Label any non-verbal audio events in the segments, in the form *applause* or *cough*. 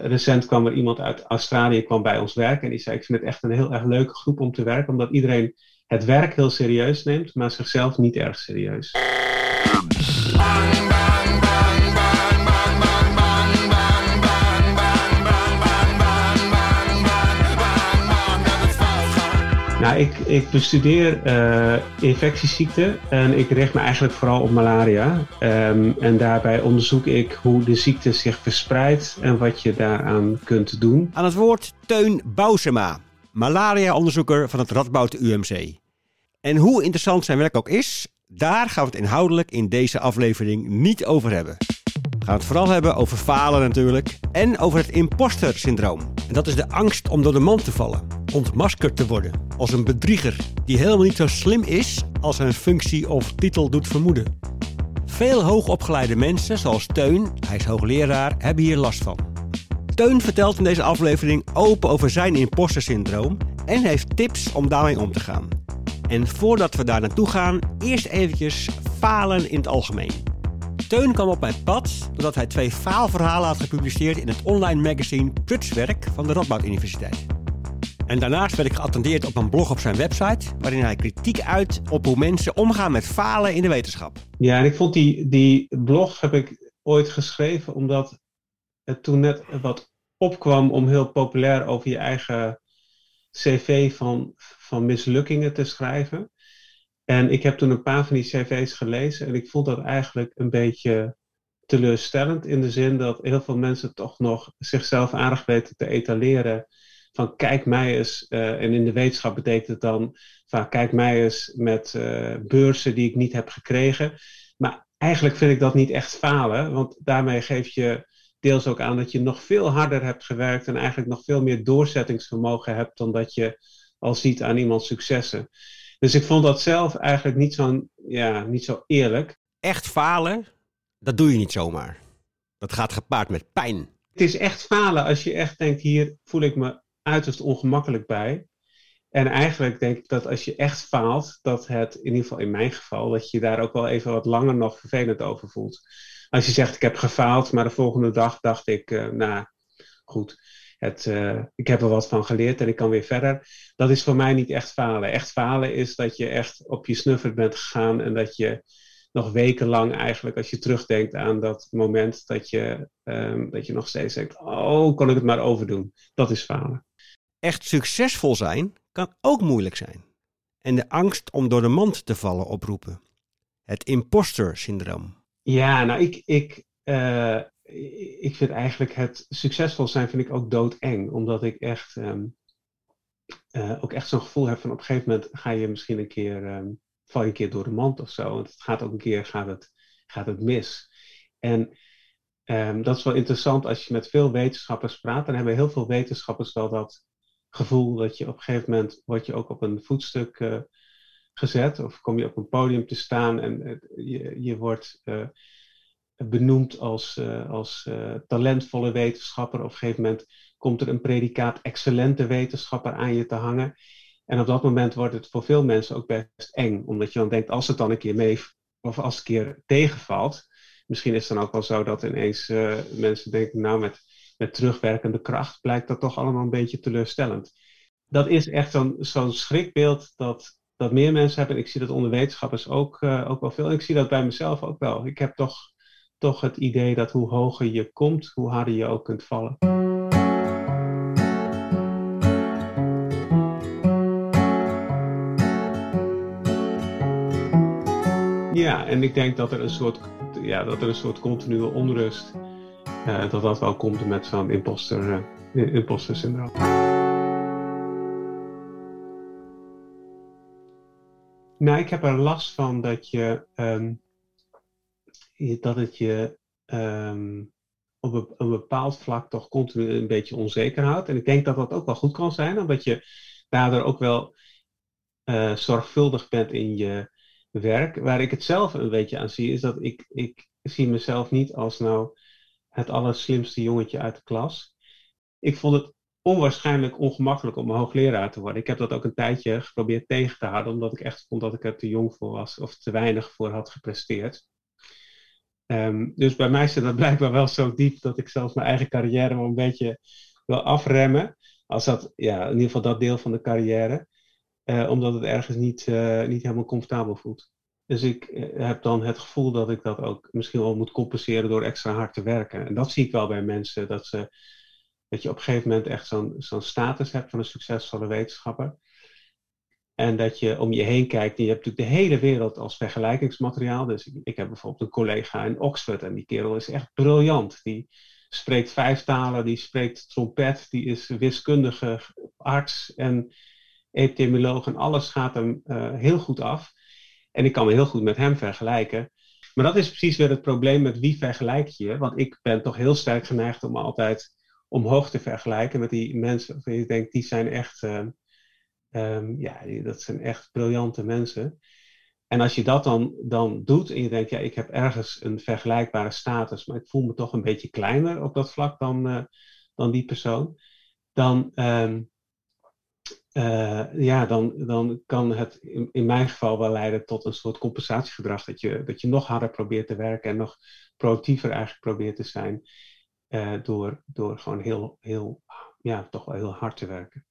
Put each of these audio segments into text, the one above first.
recent kwam er iemand uit Australië kwam bij ons werken en die zei: Ik vind het echt een heel erg leuke groep om te werken, omdat iedereen het werk heel serieus neemt, maar zichzelf niet erg serieus. Nou, ik, ik bestudeer uh, infectieziekten en ik richt me eigenlijk vooral op malaria. Um, en daarbij onderzoek ik hoe de ziekte zich verspreidt en wat je daaraan kunt doen. Aan het woord Teun Bousema, malaria-onderzoeker van het Radboud UMC. En hoe interessant zijn werk ook is, daar gaan we het inhoudelijk in deze aflevering niet over hebben. We gaan het vooral hebben over falen natuurlijk en over het imposter-syndroom. En dat is de angst om door de mand te vallen, ontmaskerd te worden als een bedrieger die helemaal niet zo slim is als zijn functie of titel doet vermoeden. Veel hoogopgeleide mensen, zoals Teun, hij is hoogleraar, hebben hier last van. Teun vertelt in deze aflevering open over zijn imposter-syndroom en heeft tips om daarmee om te gaan. En voordat we daar naartoe gaan, eerst eventjes falen in het algemeen. Teun kwam op mijn pad doordat hij twee faalverhalen had gepubliceerd in het online magazine Prutswerk van de Radboud Universiteit. En daarnaast werd ik geattendeerd op een blog op zijn website, waarin hij kritiek uit op hoe mensen omgaan met falen in de wetenschap. Ja, en ik vond die, die blog heb ik ooit geschreven omdat het toen net wat opkwam om heel populair over je eigen cv van, van mislukkingen te schrijven. En ik heb toen een paar van die cv's gelezen en ik vond dat eigenlijk een beetje teleurstellend in de zin dat heel veel mensen toch nog zichzelf aardig weten te etaleren. Van kijk mij eens, uh, en in de wetenschap betekent het dan van kijk mij eens met uh, beurzen die ik niet heb gekregen. Maar eigenlijk vind ik dat niet echt falen, want daarmee geef je deels ook aan dat je nog veel harder hebt gewerkt en eigenlijk nog veel meer doorzettingsvermogen hebt dan dat je al ziet aan iemands successen. Dus ik vond dat zelf eigenlijk niet zo, ja, niet zo eerlijk. Echt falen, dat doe je niet zomaar. Dat gaat gepaard met pijn. Het is echt falen als je echt denkt, hier voel ik me uiterst ongemakkelijk bij. En eigenlijk denk ik dat als je echt faalt, dat het, in ieder geval in mijn geval, dat je daar ook wel even wat langer nog vervelend over voelt. Als je zegt, ik heb gefaald, maar de volgende dag dacht ik, uh, nou goed, het, uh, ik heb er wat van geleerd en ik kan weer verder. Dat is voor mij niet echt falen. Echt falen is dat je echt op je snuffert bent gegaan en dat je nog wekenlang eigenlijk, als je terugdenkt aan dat moment, dat je, um, dat je nog steeds denkt, oh, kon ik het maar overdoen. Dat is falen. Echt succesvol zijn kan ook moeilijk zijn. En de angst om door de mand te vallen oproepen. Het imposter syndroom. Ja, nou, ik, ik, uh, ik vind eigenlijk het succesvol zijn vind ik ook doodeng. Omdat ik echt um, uh, ook echt zo'n gevoel heb van op een gegeven moment ga je misschien een keer, um, val je een keer door de mand of zo. Want het gaat ook een keer gaat het, gaat het mis. En um, dat is wel interessant als je met veel wetenschappers praat. Dan hebben heel veel wetenschappers wel dat gevoel dat je op een gegeven moment word je ook op een voetstuk uh, gezet. Of kom je op een podium te staan en je, je wordt uh, benoemd als, uh, als uh, talentvolle wetenschapper. Op een gegeven moment komt er een predicaat excellente wetenschapper aan je te hangen. En op dat moment wordt het voor veel mensen ook best eng. Omdat je dan denkt, als het dan een keer mee, of als het een keer tegenvalt. Misschien is het dan ook wel zo dat ineens uh, mensen denken, nou met, met terugwerkende kracht blijkt dat toch allemaal een beetje teleurstellend. Dat is echt zo'n zo'n schrikbeeld dat, dat meer mensen hebben. En ik zie dat onder wetenschappers ook, ook wel veel. En ik zie dat bij mezelf ook wel. Ik heb toch toch het idee dat hoe hoger je komt, hoe harder je ook kunt vallen. Ja, en ik denk dat er een soort, ja, dat er een soort continue onrust, uh, dat dat wel komt met zo'n imposter, uh, imposter syndroom. Nou, ik heb er last van dat je um, dat het je um, op een bepaald vlak toch continu een beetje onzeker houdt. En ik denk dat dat ook wel goed kan zijn, omdat je daardoor ook wel uh, zorgvuldig bent in je werk. Waar ik het zelf een beetje aan zie, is dat ik, ik zie mezelf niet als nou het allerslimste jongetje uit de klas. Ik vond het onwaarschijnlijk ongemakkelijk om hoogleraar te worden. Ik heb dat ook een tijdje geprobeerd tegen te houden, omdat ik echt vond dat ik er te jong voor was of te weinig voor had gepresteerd. Ehm, dus bij mij zit dat *laughs* blijkbaar wel zo diep dat ik zelfs mijn eigen carrière wel een beetje wil afremmen. Als dat, ja, in ieder geval dat deel van de carrière. Uh, omdat het ergens niet, uh, niet helemaal comfortabel voelt. Dus ik uh, heb dan het gevoel dat ik dat ook misschien wel moet compenseren door extra hard te werken. En dat zie ik wel bij mensen, dat, ze, dat je op een gegeven moment echt zo'n zo'n status hebt van een succesvolle wetenschapper. En dat je om je heen kijkt en je hebt natuurlijk de hele wereld als vergelijkingsmateriaal. Dus ik, ik heb bijvoorbeeld een collega in Oxford en die kerel is echt briljant. Die spreekt vijf talen, die spreekt trompet, die is wiskundige, arts en epidemioloog en alles gaat hem uh, heel goed af. En ik kan me heel goed met hem vergelijken. Maar dat is precies weer het probleem met wie vergelijk je. Want ik ben toch heel sterk geneigd om altijd omhoog te vergelijken met die mensen. Of je denkt, die zijn echt, uh, um, ja, dat zijn echt briljante mensen. En als je dat dan, dan doet en je denkt, ja, ik heb ergens een vergelijkbare status, maar ik voel me toch een beetje kleiner op dat vlak dan, uh, dan die persoon, dan, um, uh, ja, dan, dan kan het in, in, mijn geval wel leiden tot een soort compensatiegedrag. Dat je, dat je nog harder probeert te werken en nog productiever eigenlijk probeert te zijn uh, door, door gewoon heel, heel, ja, toch wel heel hard te werken.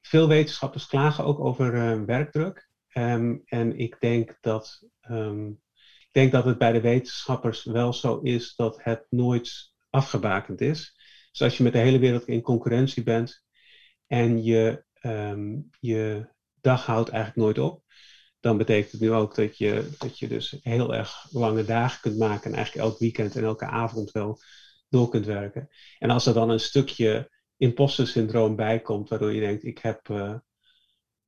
Veel wetenschappers klagen ook over werkdruk. Um, en ik denk dat, um, ik denk dat het bij de wetenschappers wel zo is dat het nooit afgebakend is. Dus als je met de hele wereld in concurrentie bent en je, um, je dag houdt eigenlijk nooit op, dan betekent het nu ook dat je, dat je dus heel erg lange dagen kunt maken en eigenlijk elk weekend en elke avond wel door kunt werken. En als er dan een stukje imposter syndroom bij komt, waardoor je denkt, ik heb, uh,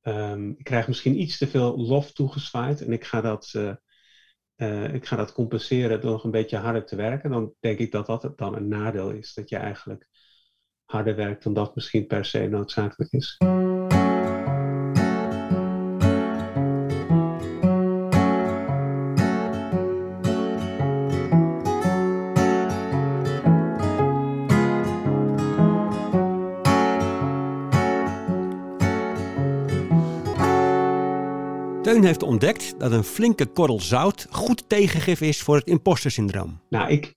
Um, ik krijg misschien iets te veel lof toegezwaaid en ik ga dat, uh, uh, ik ga dat compenseren door nog een beetje harder te werken. Dan denk ik dat dat dan een nadeel is. Dat je eigenlijk harder werkt dan dat misschien per se noodzakelijk is. Heeft ontdekt dat een flinke korrel zout goed tegengif is voor het impostersyndroom. Nou, ik,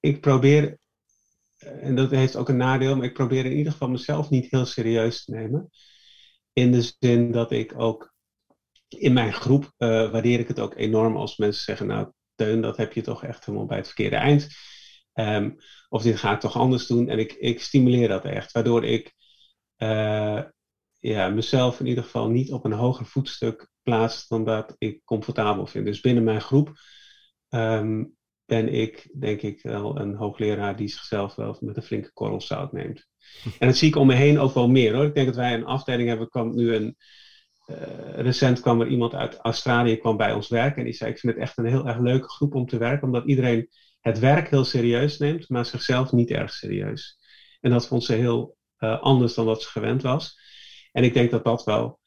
ik probeer, en dat heeft ook een nadeel, maar ik probeer in ieder geval mezelf niet heel serieus te nemen. In de zin dat ik ook in mijn groep uh, waardeer ik het ook enorm als mensen zeggen, nou Teun, dat heb je toch echt helemaal bij het verkeerde eind. Um, of dit ga ik toch anders doen. En ik, ik stimuleer dat echt, waardoor ik uh, ja, mezelf in ieder geval niet op een hoger voetstuk plaats dan dat ik comfortabel vind. Dus binnen mijn groep um, ben ik, denk ik, wel een hoogleraar die zichzelf wel met een flinke korrel zout neemt. En dat zie ik om me heen ook wel meer hoor. Ik denk dat wij een afdeling hebben, kwam nu een. Uh, recent kwam er iemand uit Australië kwam bij ons werken en die zei: Ik vind het echt een heel erg leuke groep om te werken, omdat iedereen het werk heel serieus neemt, maar zichzelf niet erg serieus. En dat vond ze heel uh, anders dan wat ze gewend was. En ik denk dat dat wel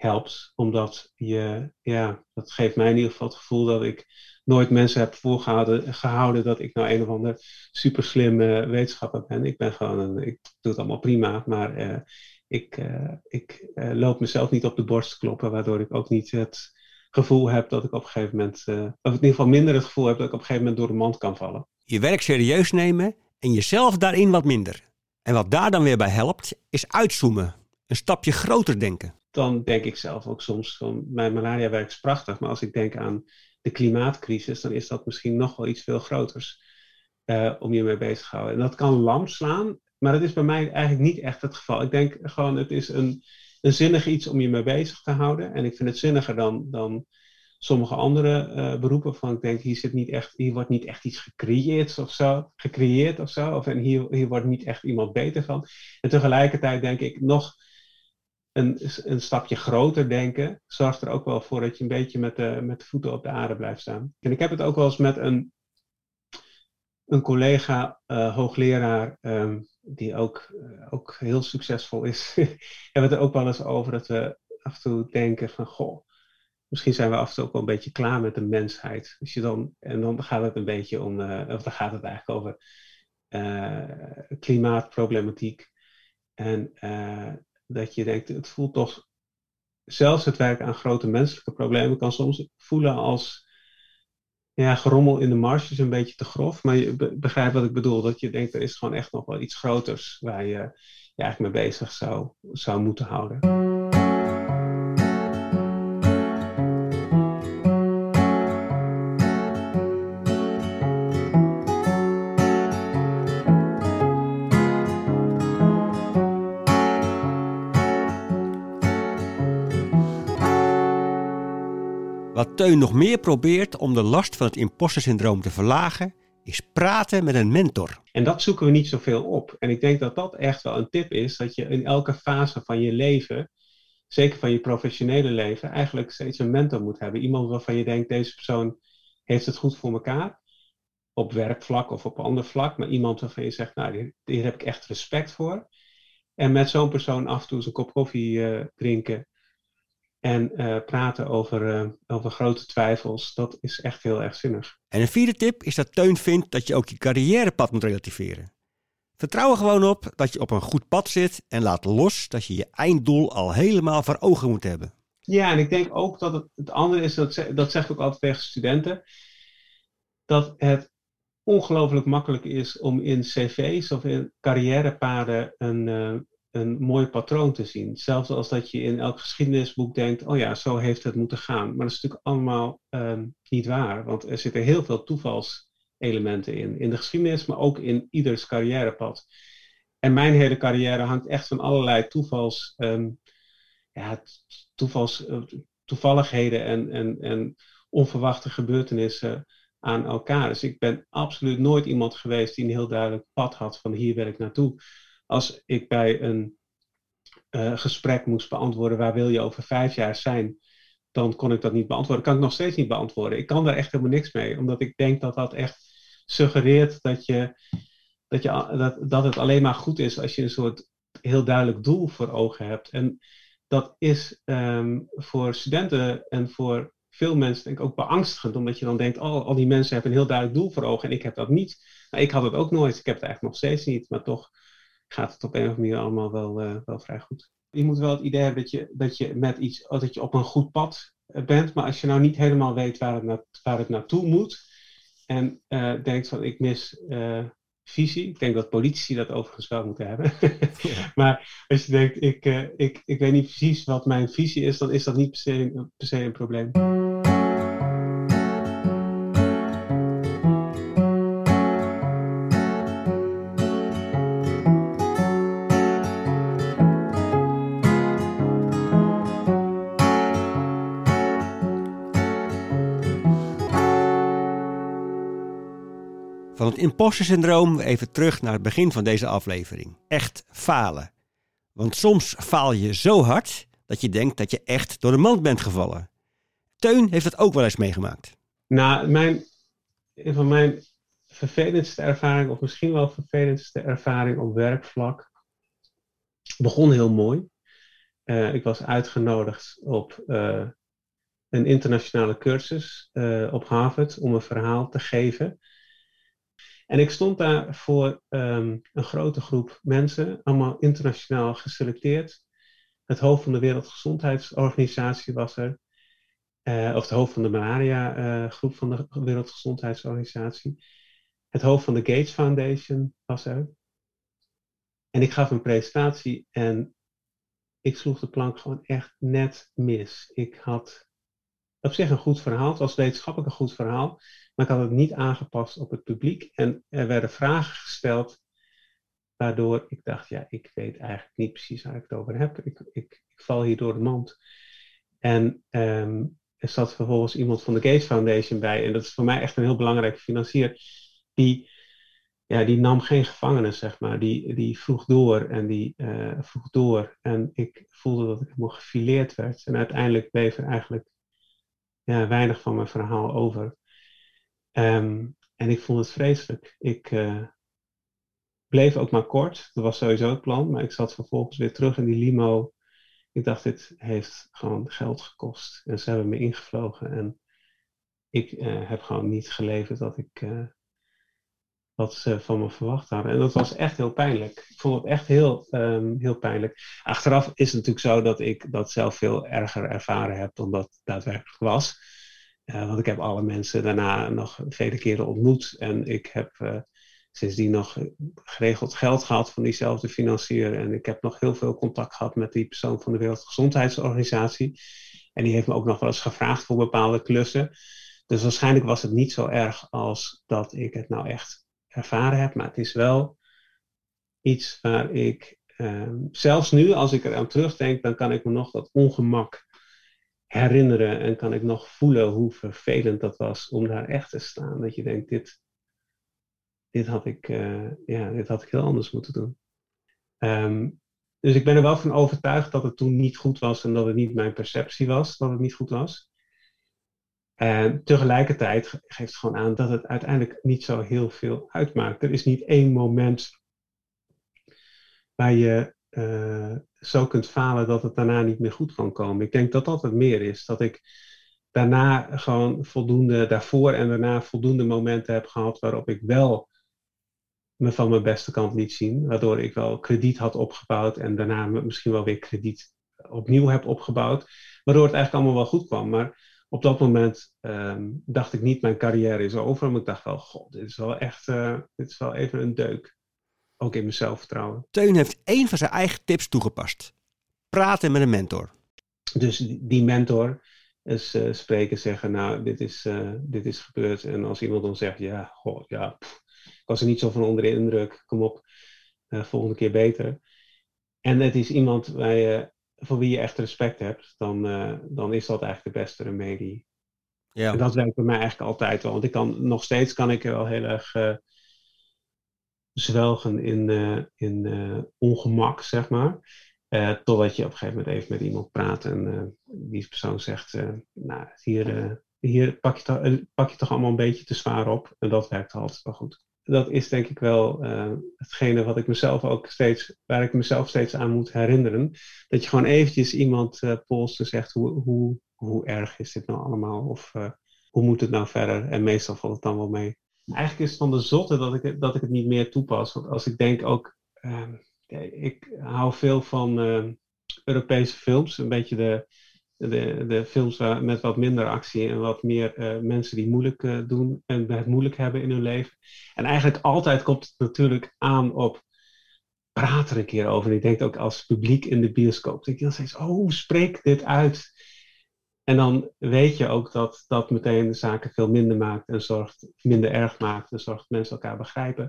helpt, omdat je, ja, dat geeft mij in ieder geval het gevoel dat ik nooit mensen heb voorgehouden gehouden dat ik nou een of ander super slimme wetenschapper ben. Ik ben gewoon een, ik doe het allemaal prima, maar uh, ik, uh, ik uh, loop mezelf niet op de borst kloppen, waardoor ik ook niet het gevoel heb dat ik op een gegeven moment, of in ieder geval minder het gevoel heb dat ik op een gegeven moment door de mand kan vallen. Je werk serieus nemen en jezelf daarin wat minder. En wat daar dan weer bij helpt, is uitzoomen. Een stapje groter denken dan denk ik zelf ook soms van mijn malaria werk is prachtig, maar als ik denk aan de klimaatcrisis, dan is dat misschien nog wel iets veel groters uh, om je mee bezig te houden. En dat kan lam slaan, maar dat is bij mij eigenlijk niet echt het geval. Ik denk gewoon, het is een, een zinnig iets om je mee bezig te houden. En ik vind het zinniger dan, dan sommige andere uh, beroepen. Van ik denk, hier, zit niet echt, hier wordt niet echt iets gecreëerd of zo. Gecreëerd of zo. Of, en hier, hier wordt niet echt iemand beter van. En tegelijkertijd denk ik nog een, een stapje groter denken zorgt er ook wel voor dat je een beetje met de, met de voeten op de aarde blijft staan. En ik heb het ook wel eens met een, een collega, uh, hoogleraar, um, die ook, uh, ook heel succesvol is. *laughs* hebben we het er ook wel eens over dat we af en toe denken van, goh, misschien zijn we af en toe ook wel een beetje klaar met de mensheid. Je dan, en dan gaat het een beetje om, uh, of dan gaat het eigenlijk over klimaatproblematiek. En dat je denkt, het voelt toch, zelfs het werk aan grote menselijke problemen kan soms voelen als, ja, gerommel in de marge is een beetje te grof. Maar je begrijpt wat ik bedoel. Dat je denkt, er is gewoon echt nog wel iets groters waar je je eigenlijk mee bezig zou, zou moeten houden. Teun nog meer probeert om de last van het imposter te verlagen, is praten met een mentor. En dat zoeken we niet zoveel op. En ik denk dat dat echt wel een tip is, dat je in elke fase van je leven, zeker van je professionele leven, eigenlijk steeds een mentor moet hebben. Iemand waarvan je denkt, deze persoon heeft het goed voor elkaar. Op werkvlak of op ander vlak. Maar iemand waarvan je zegt, nou, hier, heb ik echt respect voor. En met zo'n persoon af en toe eens een kop koffie uh, drinken en uh, praten over, uh, over grote twijfels, dat is echt heel erg zinnig. En een vierde tip is dat Teun vindt dat je ook je carrièrepad moet relativeren. Vertrouw er gewoon op dat je op een goed pad zit en laat los dat je je einddoel al helemaal voor ogen moet hebben. Ja, en ik denk ook dat het, het andere is, dat, dat zeg ik ook altijd tegen studenten, dat het ongelooflijk makkelijk is om in cv's of in carrièrepaden een, uh, een mooi patroon te zien. Zelfs als dat je in elk geschiedenisboek denkt, oh ja, zo heeft het moeten gaan. Maar dat is natuurlijk allemaal ehm, niet waar, want er zitten heel veel toevalselementen in. In de geschiedenis, maar ook in ieders carrièrepad. En mijn hele carrière hangt echt van allerlei toevals, um, ja, toevals, uh, toevalligheden en, en, en onverwachte gebeurtenissen aan elkaar. Dus ik ben absoluut nooit iemand geweest die een heel duidelijk pad had van hier wil ik naartoe als ik bij een uh, gesprek moest beantwoorden waar wil je over vijf jaar zijn, dan kon ik dat niet beantwoorden. Kan ik nog steeds niet beantwoorden. Ik kan daar echt helemaal niks mee, omdat ik denk dat dat echt suggereert dat, je, dat, je, dat, dat het alleen maar goed is als je een soort heel duidelijk doel voor ogen hebt. En dat is um, voor studenten en voor veel mensen denk ik ook beangstigend, omdat je dan denkt, oh, al die mensen hebben een heel duidelijk doel voor ogen en ik heb dat niet. Nou, ik had het ook nooit, ik heb het eigenlijk nog steeds niet, maar toch gaat het op een of andere manier allemaal wel, uh, wel vrij goed. Je moet wel het idee hebben dat je, dat je met iets, dat je op een goed pad eh, bent, maar als je nou niet helemaal weet waar het, na, waar het naartoe moet en uh, denkt van ik mis visie, ik denk dat politici dat overigens wel moeten hebben, *laughs* ja. maar als je denkt ik, ik, ik weet niet precies wat mijn visie is, dan is dat niet per se, per se een probleem. Van het imposter syndroom even terug naar het begin van deze aflevering. Echt falen. Want soms faal je zo hard dat je denkt dat je echt door de mand bent gevallen. Teun heeft dat ook wel eens meegemaakt. Nou, mijn, een van mijn vervelendste ervaring, of misschien wel vervelendste ervaring op werkvlak, begon heel mooi. Uh, ik was uitgenodigd op uh, een internationale cursus uh, op Harvard om een verhaal te geven. En ik stond daar voor um, een grote groep mensen, allemaal internationaal geselecteerd. Het hoofd van de Wereldgezondheidsorganisatie was er. Uh, of het hoofd van de malaria-groep uh, van de Wereldgezondheidsorganisatie. Het hoofd van de Gates Foundation was er. En ik gaf een presentatie en ik sloeg de plank gewoon echt net mis. Ik had op zich een goed verhaal, het was wetenschappelijk een goed verhaal. Maar ik had het niet aangepast op het publiek. En er werden vragen gesteld, waardoor ik dacht, ja, ik weet eigenlijk niet precies waar ik het over heb. Ik, ik, ik val hier door de mand. En um, er zat vervolgens iemand van de Gates Foundation bij. En dat is voor mij echt een heel belangrijke financier. Die, ja, die nam geen gevangenen, zeg maar. Die, die vroeg door en die uh, vroeg door. En ik voelde dat ik helemaal gefileerd werd. En uiteindelijk bleef er eigenlijk ja, weinig van mijn verhaal over. Um, en ik vond het vreselijk. Ik uh, bleef ook maar kort. Dat was sowieso het plan. Maar ik zat vervolgens weer terug in die limo. Ik dacht, dit heeft gewoon geld gekost. En ze hebben me ingevlogen. En ik uh, heb gewoon niet geleverd dat ik, uh, wat ze van me verwacht hadden. En dat was echt heel pijnlijk. Ik vond het echt heel, um, heel pijnlijk. Achteraf is het natuurlijk zo dat ik dat zelf veel erger ervaren heb dan dat daadwerkelijk was. Want ik heb alle mensen daarna nog vele keren ontmoet. En ik heb sindsdien nog geregeld geld gehad van diezelfde financier. En ik heb nog heel veel contact gehad met die persoon van de Wereldgezondheidsorganisatie. En die heeft me ook nog wel eens gevraagd voor bepaalde klussen. Dus waarschijnlijk was het niet zo erg als dat ik het nou echt ervaren heb. Maar het is wel iets waar ik, ehm, zelfs nu als ik eraan terugdenk, dan kan ik me nog dat ongemak herinneren. En kan ik nog voelen hoe vervelend dat was om daar echt te staan. Dat je denkt, dit, dit, had, ik, uh, ja, dit had ik heel anders moeten doen. Um, dus ik ben er wel van overtuigd dat het toen niet goed was en dat het niet mijn perceptie was dat het niet goed was. En tegelijkertijd geeft het gewoon aan dat het uiteindelijk niet zo heel veel uitmaakt. Er is niet één moment waar je uh, zo kunt falen dat het daarna niet meer goed kan komen. Ik denk dat dat het meer is. Dat ik daarna gewoon voldoende, daarvoor en daarna voldoende momenten heb gehad waarop ik wel me van mijn beste kant liet zien. Waardoor ik wel krediet had opgebouwd en daarna misschien wel weer krediet opnieuw heb opgebouwd. Waardoor het eigenlijk allemaal wel goed kwam. Maar op dat moment ehm, dacht ik niet, mijn carrière is over. Maar ik dacht wel, god, dit is wel echt, uh, dit is wel even een deuk. Ook in mijn zelfvertrouwen. Teun heeft één van zijn eigen tips toegepast. Praten met een mentor. Dus die mentor is uh, spreken, zeggen, nou, dit is, uh, dit is gebeurd. En als iemand dan zegt, ja, god, ja, was er niet zo van onder de indruk. Kom op, uh, volgende keer beter. En het is iemand waar je, voor wie je echt respect hebt, dan, dan is dat eigenlijk de beste remedie. Ja. En dat werkt bij mij eigenlijk altijd wel. Want ik kan, nog steeds kan ik wel heel erg zwelgen in, in ongemak, zeg maar. totdat je op een gegeven moment even met iemand praat en die persoon zegt, nou, hier, hier pak, je toch, pak je toch allemaal een beetje te zwaar op. En dat werkt altijd wel goed dat is denk ik wel hetgene wat ik mezelf ook steeds, waar ik mezelf steeds aan moet herinneren. Dat je gewoon eventjes iemand polst en zegt hoe, hoe, hoe erg is dit nou allemaal? Of hoe moet het nou verder? En meestal valt het dan wel mee. Eigenlijk is het van de zotte dat ik, dat ik het niet meer toepas. Want als ik denk ook, ehm, ik hou veel van Europese films, een beetje de de, de films met wat minder actie en wat meer uh, mensen die moeilijk uh, doen en het moeilijk hebben in hun leven. En eigenlijk altijd komt het natuurlijk aan op praat er een keer over. En ik denk ook als publiek in de bioscoop. Denk je dan steeds, oh, spreek dit uit. En dan weet je ook dat dat meteen de zaken veel minder maakt en zorgt, minder erg maakt en zorgt dat mensen elkaar begrijpen.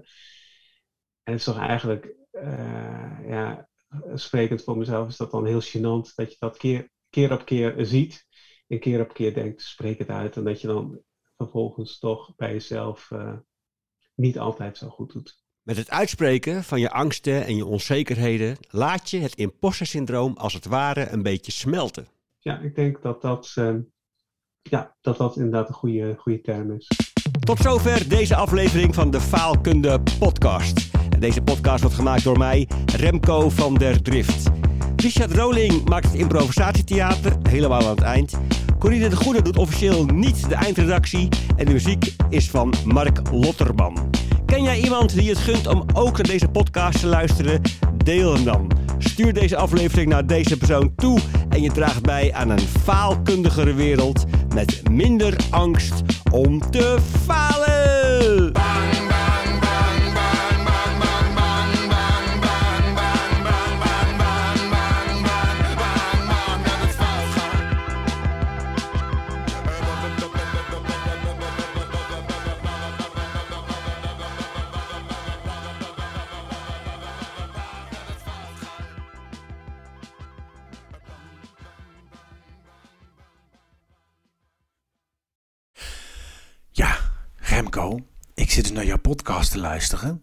En het is toch eigenlijk, uh, ja, sprekend voor mezelf is dat dan heel gênant dat je dat keer op keer ziet en keer op keer denkt, spreek het uit. En dat je dan vervolgens toch bij jezelf uh, niet altijd zo goed doet. Met het uitspreken van je angsten en je onzekerheden laat je het imposter-syndroom als het ware een beetje smelten. Ja, ik denk dat dat, uh, ja, dat, dat inderdaad een goede, goede term is. Tot zover deze aflevering van de Faalkunde Podcast. Deze podcast wordt gemaakt door mij, Remco van der Drift. Richard Roling maakt het improvisatietheater helemaal aan het eind. Corine de Goede doet officieel niet de eindredactie. En de muziek is van Mark Lotterman. Ken jij iemand die het gunt om ook naar deze podcast te luisteren? Deel hem dan. Stuur deze aflevering naar deze persoon toe en je draagt bij aan een faalkundigere wereld met minder angst om te falen. Ik zit dus naar jouw podcast te luisteren.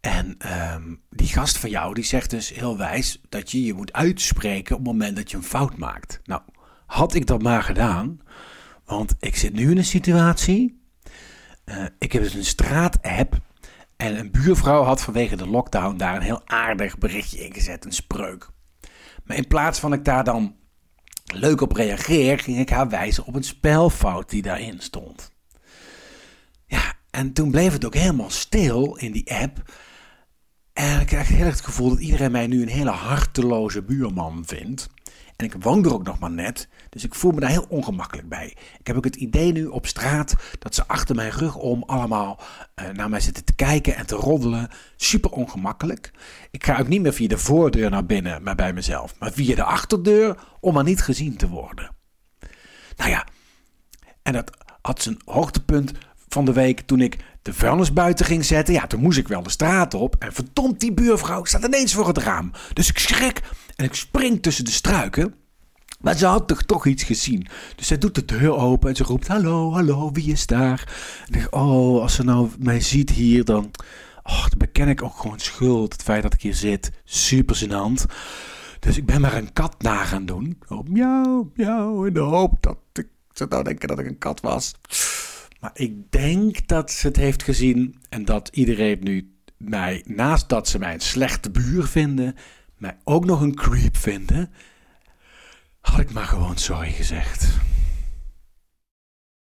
En ehm, die gast van jou, die zegt dus heel wijs dat je je moet uitspreken op het moment dat je een fout maakt. Nou, had ik dat maar gedaan, want ik zit nu in een situatie. Uh, ik heb dus een straat-app en een buurvrouw had vanwege de lockdown daar een heel aardig berichtje in gezet, een spreuk. Maar in plaats van ik daar dan leuk op reageer, ging ik haar wijzen op een spelfout die daarin stond. En toen bleef het ook helemaal stil in die app. En ik krijg heel erg het gevoel dat iedereen mij nu een hele harteloze buurman vindt. En ik woon er ook nog maar net. Dus ik voel me daar heel ongemakkelijk bij. Ik heb ook het idee nu op straat dat ze achter mijn rug om allemaal uh, naar mij zitten te kijken en te roddelen. Super ongemakkelijk. Ik ga ook niet meer via de voordeur naar binnen, maar bij mezelf. Maar via de achterdeur om maar niet gezien te worden. Nou ja, en dat had zijn hoogtepunt van de week toen ik de vuilnis buiten ging zetten. Ja, toen moest ik wel de straat op. En verdomd, die buurvrouw staat ineens voor het raam. Dus ik schrik en ik spring tussen de struiken. Maar ze had toch, toch iets gezien. Dus zij doet de deur open en ze roept: Hallo, hallo, wie is daar? En ik Oh, als ze nou mij ziet hier, dan. Oh, dan beken ik ook gewoon schuld. Het feit dat ik hier zit. Super gênant. Dus ik ben maar een kat na gaan doen. Oh, miauw, miauw. In de hoop dat ik zou nou denken dat ik een kat was. Maar ik denk dat ze het heeft gezien en dat iedereen nu mij, naast dat ze mij een slechte buur vinden, mij ook nog een creep vinden. Had ik maar gewoon sorry gezegd.